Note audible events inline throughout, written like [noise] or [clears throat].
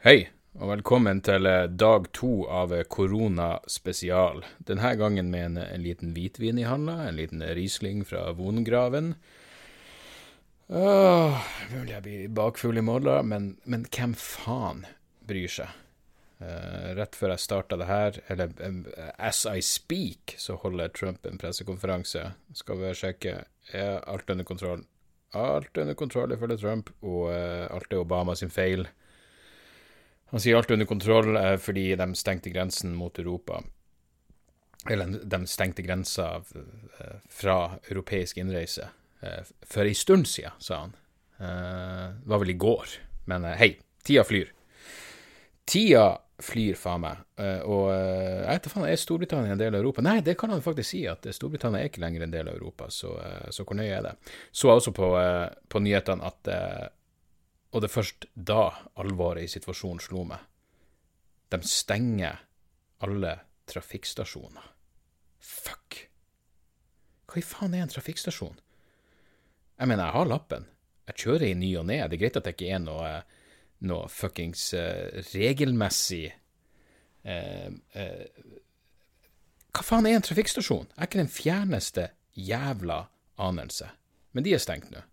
Hei, og velkommen til eh, dag to av eh, korona spesial. Denne gangen med en, en liten hvitvin i handa, en liten Riesling fra Vongraven. Åh, mulig jeg blir bakfull i morgen, men, men hvem faen bryr seg? Eh, rett før jeg starta det her, eller eh, as I speak, så holder Trump en pressekonferanse. Skal vi sjekke er alt under kontroll. Alt under kontroll ifølge Trump, og eh, alt er Obama sin feil. Han sier alt er under kontroll eh, fordi de stengte grensen mot Europa. Eller de stengte grensa eh, fra europeisk innreise eh, for ei stund siden, sa han. Det var vel i går. Men hei, tida flyr. Tida flyr, faen meg. Og jeg vet da faen, er Storbritannia en del av Europa? Nei, det kan han faktisk si, at Storbritannia er ikke lenger en del av Europa, så, så hvor nøye er det? Så også på, på nyhetene at og det er først da alvoret i situasjonen slo meg. De stenger alle trafikkstasjoner. Fuck. Hva i faen er en trafikkstasjon? Jeg mener, jeg har lappen. Jeg kjører i ny og ne. Det er greit at det ikke er noe, noe fuckings uh, regelmessig uh, uh, Hva faen er en trafikkstasjon? Jeg har ikke den fjerneste jævla anelse. Men de er stengt nå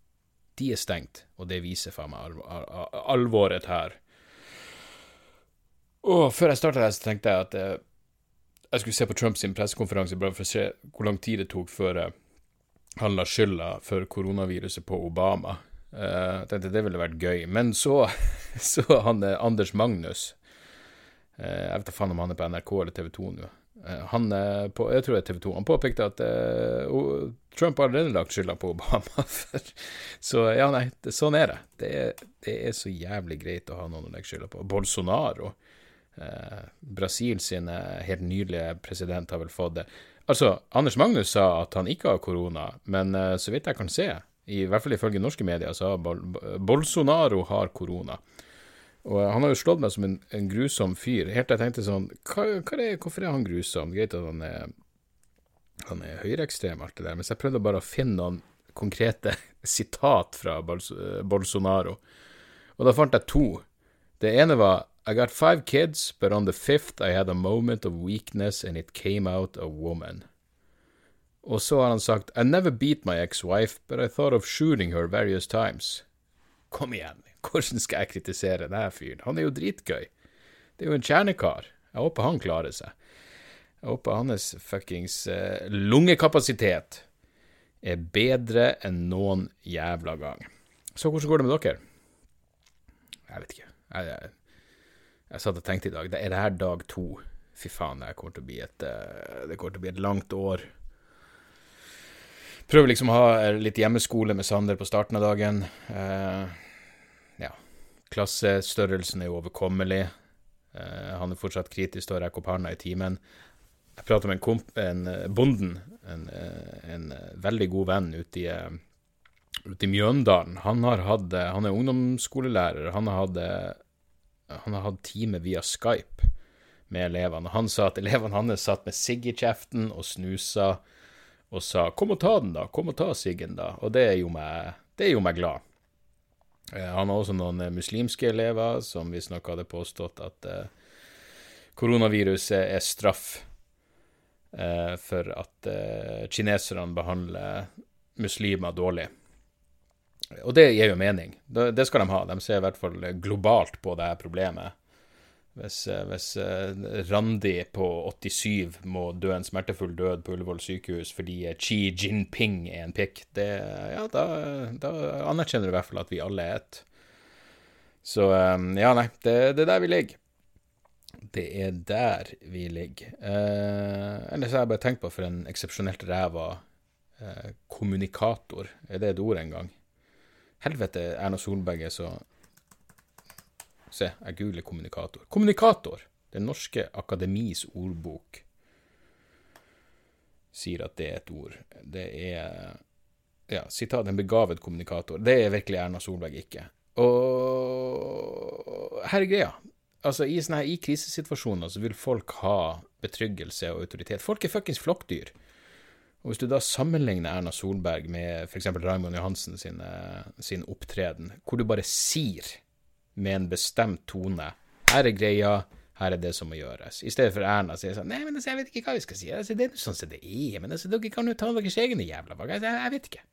de er stengt, og det viser faen meg alv al alvoret her. Og før jeg starta her, så tenkte jeg at eh, jeg skulle se på Trumps pressekonferanse bare for å se hvor lang tid det tok før eh, han la skylda for koronaviruset på Obama. Eh, jeg tenkte det ville vært gøy. Men så, [laughs] så han eh, Anders Magnus Jeg vet da faen om han er på NRK eller TV 2 nå. Eh, Han, eh, på, jeg tror TV 2, han påpekte at uh, Trump har allerede lagt skylda på Obama. [laughs] Så ja, nei, det, sånn er det. det. Det er så jævlig greit å ha noen å legge skylda på. Bolsonaro, uh, Brasil sin helt nydelige president, har vel fått det. Altså, Anders Magnus sa at han ikke har korona, men uh, så vidt jeg kan se, i hvert fall ifølge norske medier, så har Bol Bolsonaro har korona. Og han har jo slått meg som en, en grusom fyr, helt til jeg tenkte sånn hva, hva er, Hvorfor er han grusom? Greit at han er, han er høyreekstrem, alt det der, men jeg prøvde bare å finne noen konkrete [laughs] sitat fra Bolsonaro, og da fant jeg to. Det ene var I got five kids, but on the fifth I had a moment of weakness and it came out a woman. Og så har han sagt I never beat my ex-wife, but I thought of shooting her various times. Kom igjen, hvordan skal jeg kritisere denne fyren? Han er jo dritgøy. Det er jo en kjernekar. Jeg håper han klarer seg. Jeg håper hans fuckings eh, lungekapasitet er bedre enn noen jævla gang. Så hvordan går det med dere? Jeg vet ikke. Jeg, jeg, jeg satt og tenkte i dag, det er det her dag to? Fy faen, det kommer til å bli et, eh, det kommer til å bli et langt år. Prøver liksom å ha litt hjemmeskole med Sander på starten av dagen. Eh, ja. Klassestørrelsen er jo overkommelig. Eh, han er fortsatt kritisk til å rekke opp handa i timen. Jeg prater med en, komp en eh, bonden, en, en veldig god venn ute i, ute i Mjøndalen. Han, hatt, han er ungdomsskolelærer. Han har hatt, han har hatt time via Skype med elevene. Han sa at elevene hans satt med sigg i kjeften og snusa og sa 'kom og ta den, da', 'kom og ta siggen', da. Og det gjorde meg, det gjorde meg glad. Eh, Han har også noen eh, muslimske elever som visstnok hadde påstått at eh, koronaviruset er straff for at kineserne behandler muslimer dårlig. Og det gir jo mening. Det skal de ha. De ser i hvert fall globalt på det her problemet. Hvis, eh, hvis eh, Randi på 87 må dø en smertefull død på Ullevål sykehus fordi eh, Xi Jinping er en pikk, det, ja, da, da anerkjenner du i hvert fall at vi alle er ett. Så ja, nei, det, det er der vi ligger. Det er der vi ligger. Eh, ellers har jeg bare tenkt på for en eksepsjonelt ræva eh, kommunikator. Er det et ord engang? Helvete, Erna Solberg er så Se, jeg googler kommunikator. Kommunikator! Den norske akademis ordbok sier at det er et ord. Det er Ja, sitat en begavet kommunikator. Det er virkelig Erna Solberg ikke. Og her er greia. Altså, i, sånne I krisesituasjoner så vil folk ha betryggelse og autoritet. Folk er fuckings flokkdyr. Og hvis du da sammenligner Erna Solberg med f.eks. Raymond Johansen sin, sin opptreden, hvor du bare sier med en bestemt tone Her er greia, her er det som må gjøres. I stedet for Erna sier sånn Nei, men altså, jeg vet ikke hva vi skal si. Altså, det er jo sånn som det er. Men altså, dere kan jo ta deres egne jævla valg. Altså, jeg, vet ikke.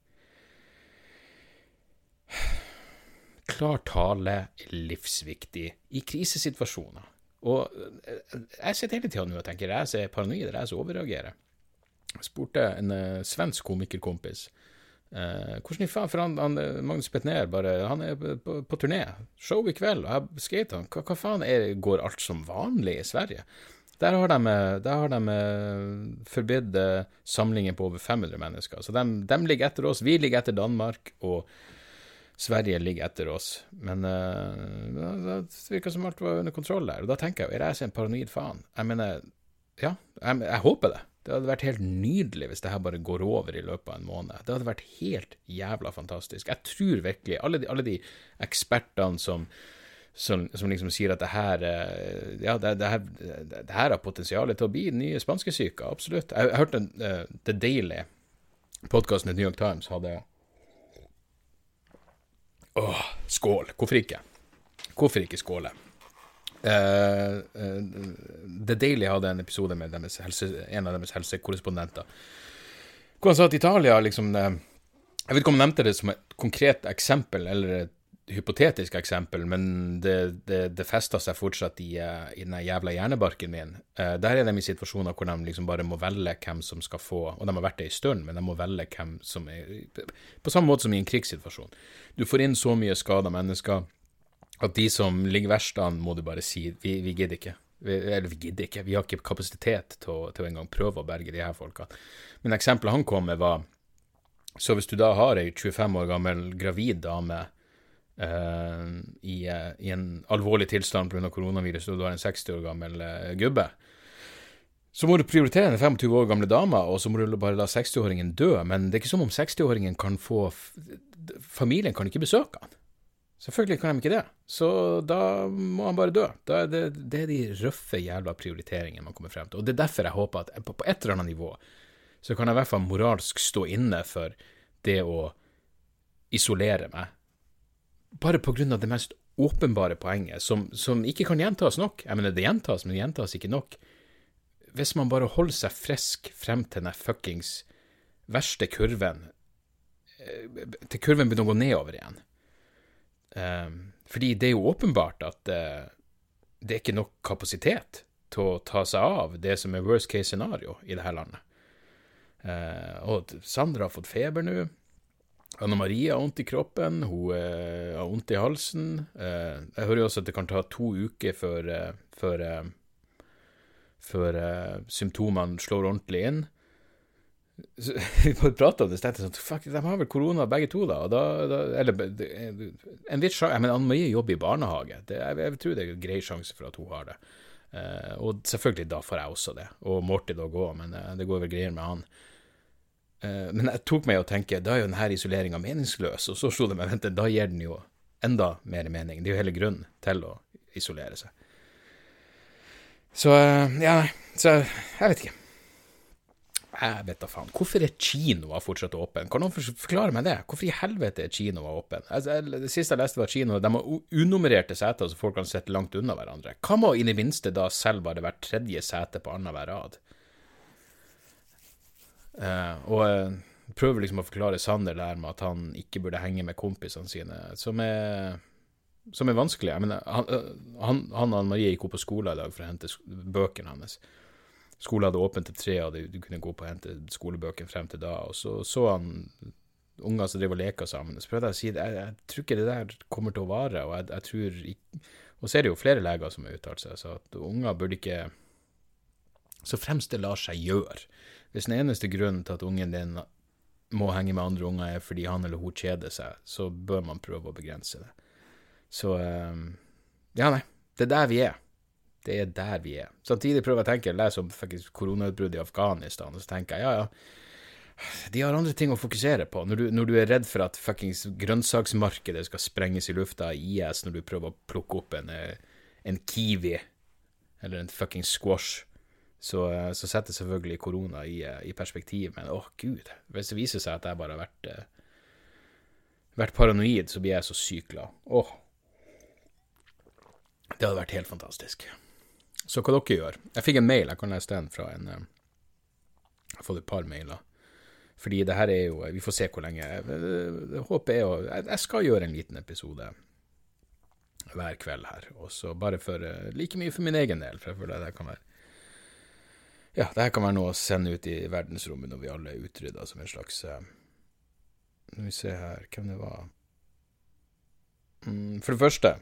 Klar tale er livsviktig i krisesituasjoner. Og eh, jeg sitter hele tida nå og tenker jeg er paranoid, jeg som overreagerer. Jeg spurte en uh, svensk komikerkompis uh, hvordan i faen For han, han Magnus Betnér bare Han er på, på, turné. Show i kveld. Og jeg skater han hva, hva faen er, går alt som vanlig i Sverige? Der har de, der har de forbudt samlinger på over 500 mennesker. Så de, de ligger etter oss. Vi ligger etter Danmark. og Sverige ligger etter oss. Men uh, det virker som alt var under kontroll der. Og da tenker jeg, er jeg en paranoid faen? Jeg mener, ja, jeg, jeg, håper det. Det hadde vært helt nydelig hvis det her bare går over i løpet av en måned. Det hadde vært helt jævla fantastisk. Jeg tror virkelig, alle de, alle de ekspertene som, som, som, liksom sier at det her, eh, ja, det, det, her, det her har potensial til å bli den nye spanskesyka, absolutt. Jeg, jeg hørte uh, The Daily, podkasten i New York Times, hadde Åh, skål. Hvorfor ikke? Hvorfor ikke skåle? Uh, uh, The Daily hadde en episode med helse, en av deres helsekorrespondenter hvor han sa at Italia liksom uh, Jeg vet ikke om han nevnte det som et konkret eksempel eller et hypotetisk eksempel, men det, det, det fester seg fortsatt i, i den jævla hjernebarken min. der er de i situasjoner hvor de liksom bare må velge hvem som skal få Og de har vært det en stund, men de må velge hvem som er På samme måte som i en krigssituasjon. Du får inn så mye skada mennesker at de som ligger verst an, må du bare si vi, vi gidder ikke. Vi, eller vi gidder ikke, vi har ikke kapasitet til å, til å engang prøve å berge de her folka. Men eksempelet han kom med, var så hvis du da har ei 25 år gammel gravid dame eh, i, i, en alvorlig tilstand pga. koronavirus, og du har en 60 år gammel eh, gubbe, så må du prioritere den 25 år gamle dama, og så må du bare la 60-åringen dø. Men det er ikke som om 60-åringen kan få Familien kan ikke besøke han. Selvfølgelig kan de ikke det. Så da må han bare dø. Da er det, det er de røffe jævla prioriteringene man kommer frem til. Og det er derfor jeg håper at på, et eller annet nivå så kan jeg i hvert fall moralsk stå inne for det å isolere meg. Bare på grunn av det mest åpenbare poenget, som, som ikke kan gjentas nok. Jeg mener, det gjentas, men det gjentas ikke nok hvis man bare holder seg frisk frem til den fuckings verste kurven eh, Til kurven begynner å gå nedover igjen. Um, fordi det er jo åpenbart at uh, det er ikke nok kapasitet til å ta seg av det som er worst case scenario i dette landet. Uh, og Sandra har fått feber nå. Anna Marie har vondt i kroppen, hun uh, har vondt i halsen. jeg hører jo også at det kan ta to uker før, før før symptomene slår ordentlig inn. Så, [laughs] vi prata om det, så tenkte jeg sånn Fuck, de har vel korona begge to, da? da, da eller en viss sjanse Men Anne Marie jobber i barnehage. Det, jeg, jeg, tror det er en grei sjanse for at hun har det. Uh, og selvfølgelig da får jeg også det. Og Morty da òg, men uh, det går vel greier med han. Uh, men jeg tok meg å tenke da er jo denne isoleringa meningsløs, og så slo det meg vent, da gir den jo enda mer mening. Det er jo hele grunnen til å isolere seg. Så Ja. Så jeg vet ikke. Jeg vet da faen. Hvorfor er kinoer fortsatt åpne? Kan noen forklare meg det? Hvorfor i helvete er kinoer åpen? Altså, det siste jeg leste, var kino, de har unummererte seter, så folk kan sitte langt unna hverandre. Hva må i det minste da selv bare hvert tredje sete på annenhver rad? Uh, og uh, prøver liksom å forklare Sander der med at han ikke burde henge med kompisene sine, som er som er vanskelig. Jeg mener, han, han, han og Marie gikk opp på skolen i dag for å hente bøkene hennes. Skolen hadde åpent til tre, og du kunne gå opp og hente skolebøkene frem til da. Og så så han unger som drev og leka sammen. Så prøvde jeg å si jeg, jeg tror ikke det der kommer til å vare. Og jeg, jeg tror Og så er det jo flere leger som har uttalt seg, så at unger burde ikke Så fremst det lar seg gjøre. Hvis den eneste grunnen til at ungen din må henge med andre unger, er fordi han eller hun kjeder seg, så bør man prøve å begrense det. Så um, Ja, nei. Det er der vi er. Det er der vi er. Samtidig prøver jeg å tenke, jeg leser om koronautbruddet i Afghanistan, og så tenker jeg ja, ja. De har andre ting å fokusere på. Når du, når du er redd for at fuckings grønnsaksmarkedet skal sprenges i lufta av IS når du prøver å plukke opp en, eh, en kiwi eller en fuckings squash, så, eh, så setter selvfølgelig korona i, eh, i perspektiv. Men åh, gud, hvis det viser seg at jeg bare har vært, vært paranoid, så blir jeg så sykt glad. Åh. Det hadde vært helt fantastisk. Så hva dere gjør Jeg fikk en mail, jeg kan lese den fra en eh, Jeg har fått et par mailer. Fordi det her er jo Vi får se hvor lenge. Håpet er å Jeg skal gjøre en liten episode hver kveld her. Og så bare for like mye for min egen del, for jeg føler at det kan være Ja, det her kan være noe å sende ut i verdensrommet når vi alle er utrydda, som en slags Nå vi se her hvem det var. Mm, for det første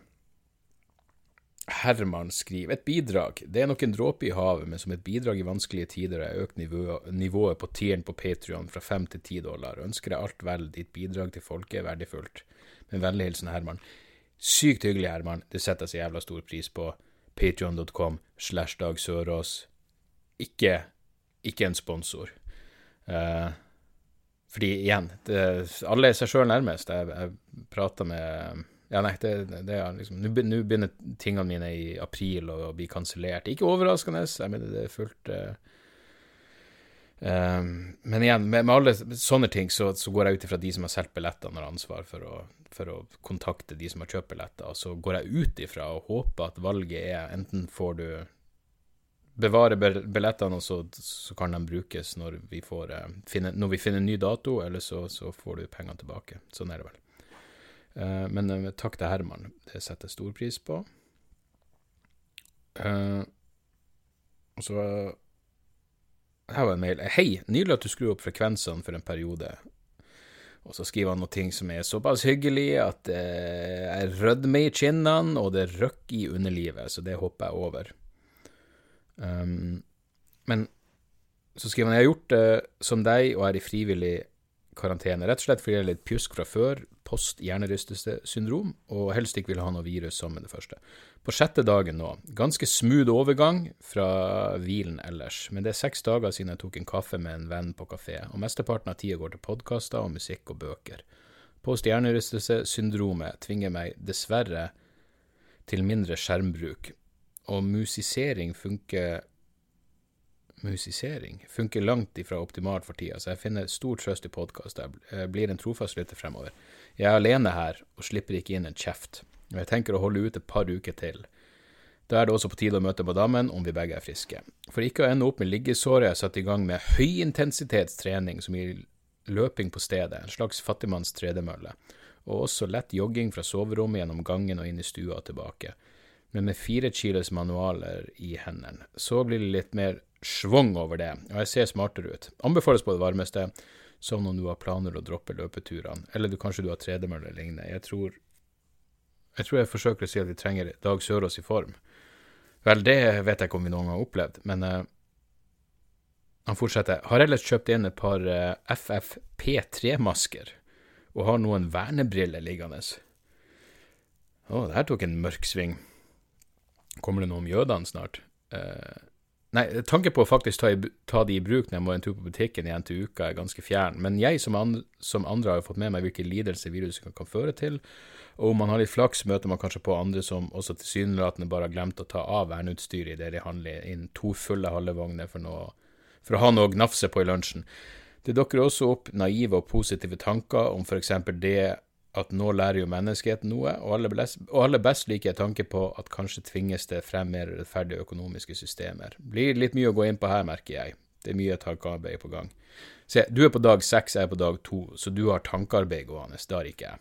Herman skriver et bidrag. Det er nok en dråpe i havet, men som et bidrag i vanskelige tider har økt nivået, på tieren på Patrion fra fem til ti dollar. Ønsker deg alt vel, ditt bidrag til folket er verdifullt. Med vennlig hilsen Herman. Sykt hyggelig, Herman. Det setter jeg så jævla stor pris på. Patrion.com slash Dag Sørås. Ikke, ikke en sponsor. Uh, fordi igjen, det, alle er seg sjøl nærmest. Jeg, jeg prater med ja, nei, det, det er liksom Nå begynner tingene mine i april å bli kansellert. Ikke overraskende, jeg mener det er fullt uh, um, Men igjen, med, med, alle sånne ting så, så går jeg ut ifra de som har solgt billettene, har ansvar for å, for å, kontakte de som har kjøpt billetter. Og så går jeg ut ifra og håper at valget er enten får du bevare billettene, og så, så, kan de brukes når vi, får, uh, finne, når vi finner en ny dato, eller så, så får du pengene tilbake. Sånn er det vel. Uh, men uh, takk til Herman, det setter jeg stor pris på. Uh, og så Her var en mail. Hei, nydelig at du skrur opp frekvensene for en periode. Og så skriver han noe ting som er såpass hyggelig at jeg rødmer i kinnene, og det røkker i underlivet, så det hopper jeg over. Um, men så skriver han jeg har gjort det som deg og er i frivillig karantene, rett og slett fordi det er litt pjusk fra før, post hjernerystelsessyndrom, og helst ikke vil ha noe virus som med det første. På sjette dagen nå, ganske smooth overgang fra hvilen ellers, men det er seks dager siden jeg tok en kaffe med en venn på kafé, og mesteparten av tida går til podkaster og musikk og bøker. Post hjernerystelsessyndromet tvinger meg dessverre til mindre skjermbruk, og musisering funker musisering funker langt ifra optimalt for tida, så jeg finner stor trøst i podkast. Jeg blir en trofast lytter fremover. Jeg er alene her og slipper ikke inn en kjeft, og jeg tenker å holde ut et par uker til. Da er det også på tide å møte madammen om vi begge er friske. For ikke å ende opp med liggesår har jeg satt i gang med høyintensitetstrening som gir løping på stedet, en slags fattigmanns tredemølle, og også lett jogging fra soverommet gjennom gangen og inn i stua og tilbake, men med fire kilos manualer i hendene. Så blir det litt mer schwung over det, og jeg ser smartere ut. Anbefales på det varmeste, som om du har planer å droppe løpeturene, eller du, kanskje du har tredemølle eller lignende. Jeg tror, jeg tror jeg forsøker å si at vi trenger Dag Sørås i form. Vel, det vet jeg ikke om vi noen gang har opplevd, men uh, han fortsetter. Har ellers kjøpt inn et par uh, eh, FFP3-masker, og har noen vernebriller liggende. Å, oh, det her tok en mørk sving. Kommer det noe om jødene snart? Uh, Nei, tanken på å faktisk ta, i, ta de i bruk når jeg må en tur på butikken igjen til uka, er ganske fjern. Men jeg som, and, som andre har jo fått med meg hvilke lidelser viruset kan, kan, føre til. Og om man har litt flaks, møter man kanskje på andre som også tilsynelatende bare har glemt å ta av verneutstyret idet de handler inn to fulle halvvogner for, for å ha noe å gnafse på i lunsjen. Det dukker også opp naive og positive tanker om f.eks. det at nå lærer jo menneskeheten noe, og aller, best, liker jeg tanke på at kanskje tvinges det frem mer rettferdige økonomiske systemer. Blir litt mye å gå inn på her, merker jeg. Det er mye tankearbeid på gang. Se, du er på dag seks, jeg er på dag to, så du har tankearbeid gående. Det har ikke jeg.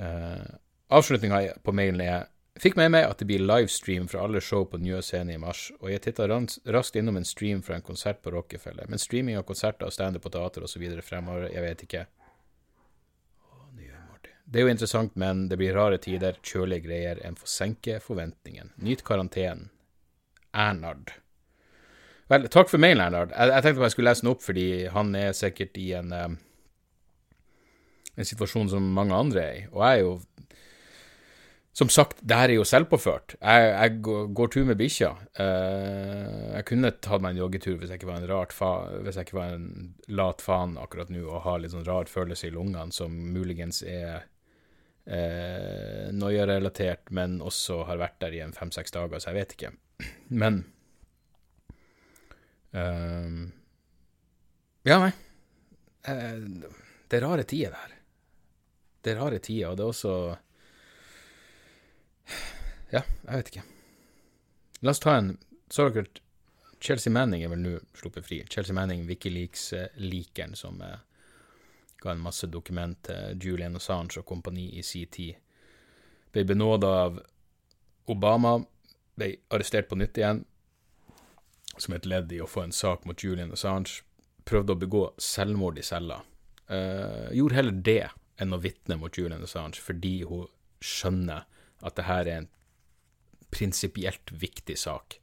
Uh, Avslutninga på mailen er Fikk med meg at det blir livestream fra alle show på Njø scene i mars, og jeg titta raskt innom en stream fra en konsert på Rockefeller, men streaming av konserter og standup på teater osv. fremover, jeg vet ikke. Det er jo interessant, men det blir rare tider, kjølige greier. En får senke forventningen. Nyt karantenen. Ernard. Vel, takk for mailen, Ernard. Jeg, jeg, tenkte jeg skulle lese den opp, fordi han er sikkert i en, um, en situasjon som mange andre er i. Og jeg er jo Som sagt, det her er jo selvpåført. Jeg, jeg går, tur med bikkja. Uh, jeg kunne tatt meg en joggetur hvis jeg ikke var en, rart fa hvis jeg ikke var en lat faen akkurat nå og har litt sånn rar følelse i lungene som muligens er eh, noia-relatert, men også har vært der i en fem-seks dager, så jeg vet ikke. [clears throat] Men eh, Ja, nei. Eh, det er rare tider her. Det er rare tider, og det er også Ja, jeg vet ikke. La oss ta en Så dere Chelsea Manning er vel nå sluppet fri. Chelsea Manning, Wikileaks-likeren som eh, ga en masse dokument til Julian Assange og kompani i sin tid. Ble benåda av Obama, ble arrestert på nytt igjen som et ledd i å få en sak mot Julian Assange. Prøvde å begå selvmord i cella. Uh, gjorde heller det enn å vitne mot Julian Assange, fordi hun skjønner at det her er en prinsipielt viktig sak.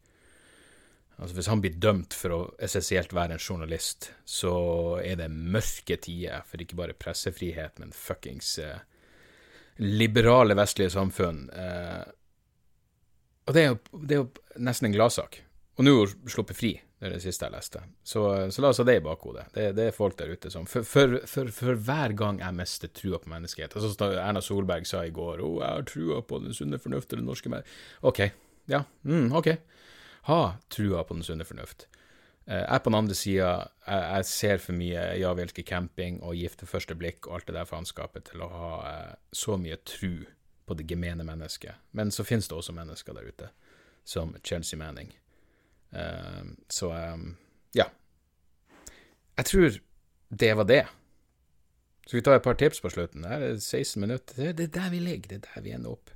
Altså Hvis han blir dømt for å essensielt være en journalist, så er det mørke tider for ikke bare pressefrihet, men fuckings eh, liberale vestlige samfunn. Eh, og det er, jo, det er jo nesten en gladsak. Og nå er hun sluppet fri, det er det siste jeg leste. Så, så la oss ha det i bakhodet. Det, det, er folk der ute som For, for, for, for hver gang jeg mister trua på menneskehet altså som Erna Solberg sa i går 'Å, jeg har trua på den sunne fornuft og det norske mer Ok, ja, mm, ok ha trua på den sunne fornuft. Eh, jeg på den andre sida, jeg, jeg, ser for mye Ja, vi elsker camping og Gift ved første blikk og alt det der faenskapet til å ha eh, så mye tru på det gemene mennesket. Men så finnes det også mennesker der ute, som Chelsea Manning. Uh, så ja. Jeg tror det var det. Så vi tar et par tips på slutten. Det er 16 minutter. Det er der vi ligger, det er der vi ender opp.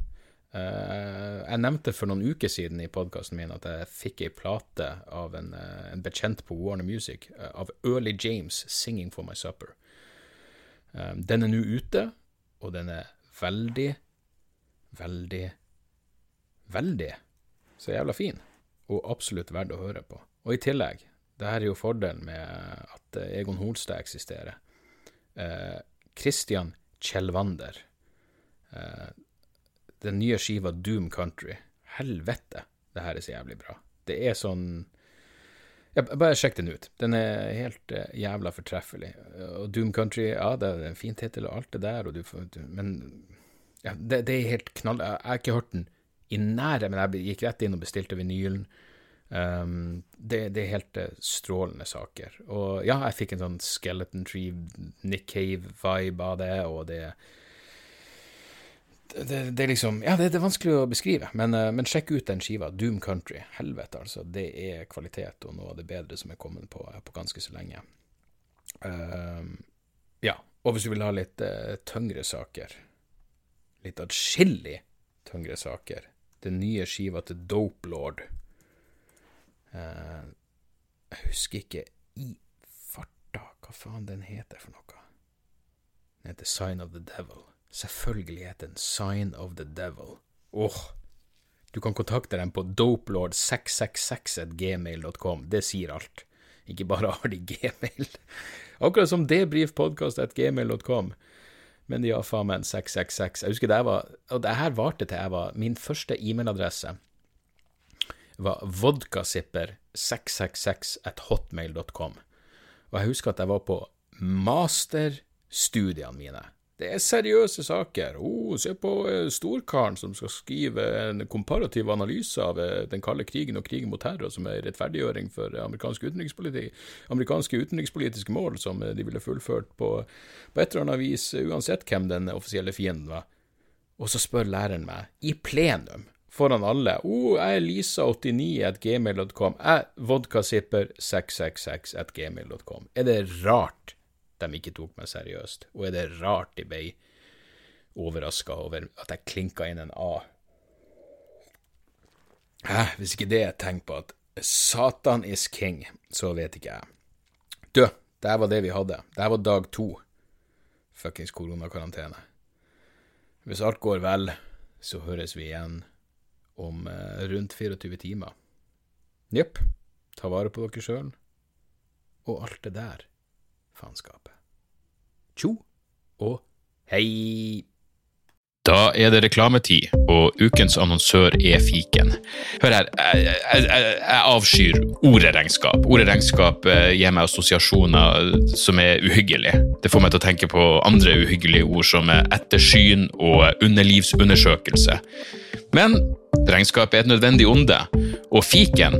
Uh, jeg nevnte for noen uker siden i podkasten min at jeg fikk ei plate av en, uh, en, bekjent på Warner Music, uh, av Early James, 'Singing for My Supper'. den er nå ute, og den er veldig, veldig, veldig så jævla fin, og absolutt verdt å høre på. Og i tillegg, det her er jo fordelen med at Egon Holstad eksisterer. Christian Kjellvander. Den nye skiva Doom Country. Helvete, det her er så jævlig bra. Det er sånn ja, Bare sjekk den ut. Den er helt uh, jævla fortreffelig. Og Doom Country, ja, det er en fin tittel og alt det der, og du får Men ja, det, det, er helt knall... Jeg har ikke hørt den i nære, men jeg gikk rett inn og bestilte vinylen. Um, det, det, er helt uh, strålende saker. Og ja, jeg fikk en sånn Skeleton Tree, Nick Cave-vibe av det, og det er det, det, er liksom Ja, det, det, er vanskelig å beskrive, men, uh, men, sjekk ut den skiva. Doom Country. Helvete, altså. Det er kvalitet og noe av det bedre som er kommet på, på ganske så lenge. Uh, ja. Og hvis du vil ha litt uh, tyngre saker, litt atskillig tyngre saker, den nye skiva til Dope Lord Jeg husker ikke i farta hva faen den heter for noe. Den heter Sign of the Devil. Selvfølgelig heter den Sign of the Devil. Åh, du kan kontakte dem på dopelord666gmail.com. Det sier alt. Ikke bare har de gmail. Akkurat som debrifpodkast.gmail.com. Men de har faen meg en 666. Jeg husker det var Og det her varte til jeg var Min første e-mailadresse var vodkasipper666 at hotmail.com. Og jeg husker at jeg var på masterstudiene mine det er seriøse saker. Oh, se på eh, storkaren som skal skrive en komparativ analyse av eh, den kalde krigen og krigen mot terror som er rettferdiggjøring for amerikansk amerikanske utenrikspolitiske mål som eh, de ville fullført på, på et eller annet vis, uansett hvem den offisielle fienden var. Og så spør læreren meg, i plenum, foran alle, oh, jeg er lisa89 at gmail.com, jeg vodkasipper666 at gmail.com. Er det rart? De ikke tok meg seriøst. Og er det rart de ble overraska over at jeg klinka inn en A? Hæ, hvis ikke det er et tegn på at Satan is king, så vet ikke jeg. Du, det var det vi hadde. Det var dag to. Fuckings koronakarantene. Hvis alt går vel, så høres vi igjen om eh, rundt 24 timer. Jepp. Ta vare på dere sjøl. Og alt det der faenskapet. Tjo og hei! Da er det reklametid, og ukens annonsør er fiken. Hør her, jeg, jeg, jeg avskyr orderegnskap. Orderegnskap eh, gir meg assosiasjoner som er uhyggelige. Det får meg til å tenke på andre uhyggelige ord som ettersyn og underlivsundersøkelse. Men regnskap er et nødvendig onde, og fiken